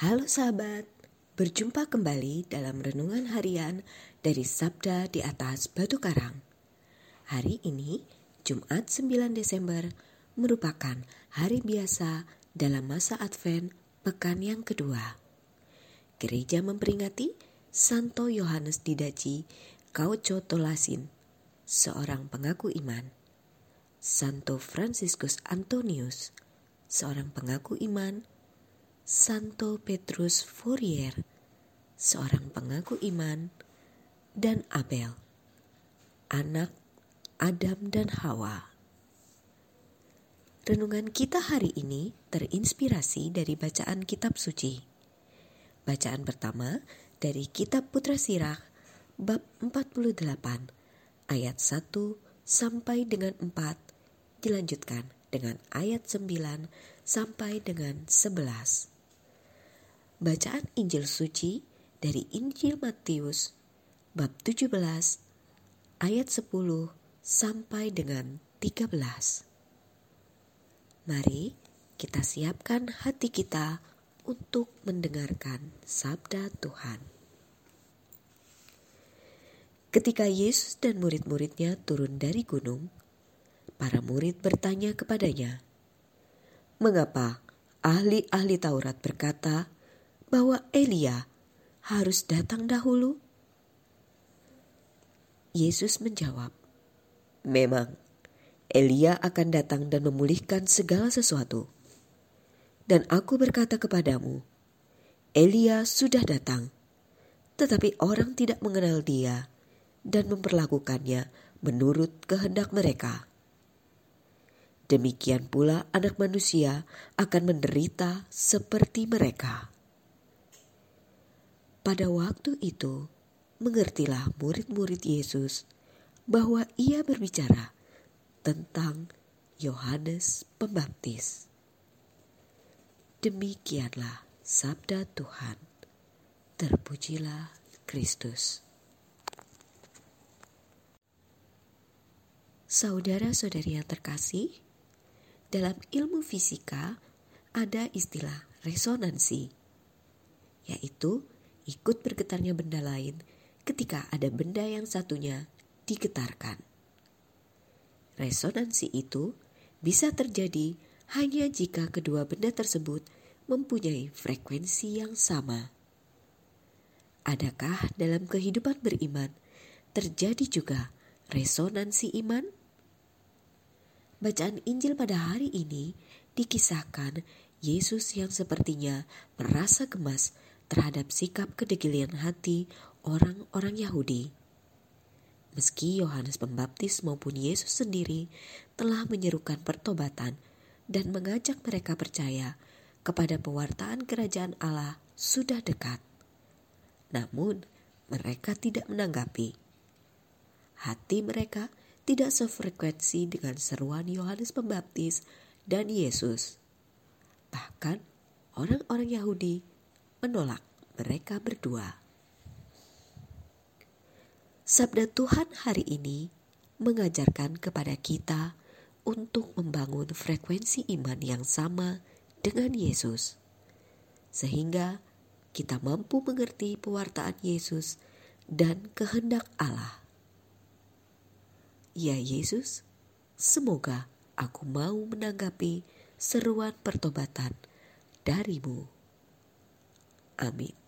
Halo sahabat, berjumpa kembali dalam renungan harian dari Sabda di atas Batu Karang. Hari ini, Jumat 9 Desember, merupakan hari biasa dalam masa Advent pekan yang kedua. Gereja memperingati Santo Yohanes Didaci Kauco Tolasin, seorang pengaku iman. Santo Franciscus Antonius, seorang pengaku iman Santo Petrus Fourier, seorang pengaku iman, dan Abel, anak Adam dan Hawa. Renungan kita hari ini terinspirasi dari bacaan kitab suci. Bacaan pertama dari kitab Putra Sirah bab 48 ayat 1 sampai dengan 4 dilanjutkan dengan ayat 9 sampai dengan 11. Bacaan Injil suci dari Injil Matius bab 17 ayat 10 sampai dengan 13. Mari kita siapkan hati kita untuk mendengarkan sabda Tuhan. Ketika Yesus dan murid-muridnya turun dari gunung, para murid bertanya kepadanya, "Mengapa ahli-ahli Taurat berkata bahwa Elia harus datang dahulu? Yesus menjawab, "Memang Elia akan datang dan memulihkan segala sesuatu. Dan aku berkata kepadamu, Elia sudah datang, tetapi orang tidak mengenal dia dan memperlakukannya menurut kehendak mereka." Demikian pula anak manusia akan menderita seperti mereka. Pada waktu itu, mengertilah murid-murid Yesus bahwa ia berbicara tentang Yohanes Pembaptis. Demikianlah sabda Tuhan. Terpujilah Kristus. Saudara-saudari yang terkasih, dalam ilmu fisika ada istilah resonansi, yaitu ikut bergetarnya benda lain ketika ada benda yang satunya digetarkan. Resonansi itu bisa terjadi hanya jika kedua benda tersebut mempunyai frekuensi yang sama. Adakah dalam kehidupan beriman terjadi juga resonansi iman? Bacaan Injil pada hari ini dikisahkan Yesus yang sepertinya merasa gemas terhadap sikap kedegilian hati orang-orang Yahudi. Meski Yohanes Pembaptis maupun Yesus sendiri telah menyerukan pertobatan dan mengajak mereka percaya kepada pewartaan kerajaan Allah sudah dekat. Namun, mereka tidak menanggapi. Hati mereka tidak sefrekuensi dengan seruan Yohanes Pembaptis dan Yesus. Bahkan, orang-orang Yahudi menolak mereka berdua. Sabda Tuhan hari ini mengajarkan kepada kita untuk membangun frekuensi iman yang sama dengan Yesus, sehingga kita mampu mengerti pewartaan Yesus dan kehendak Allah. Ya Yesus, semoga aku mau menanggapi seruan pertobatan darimu. Amém.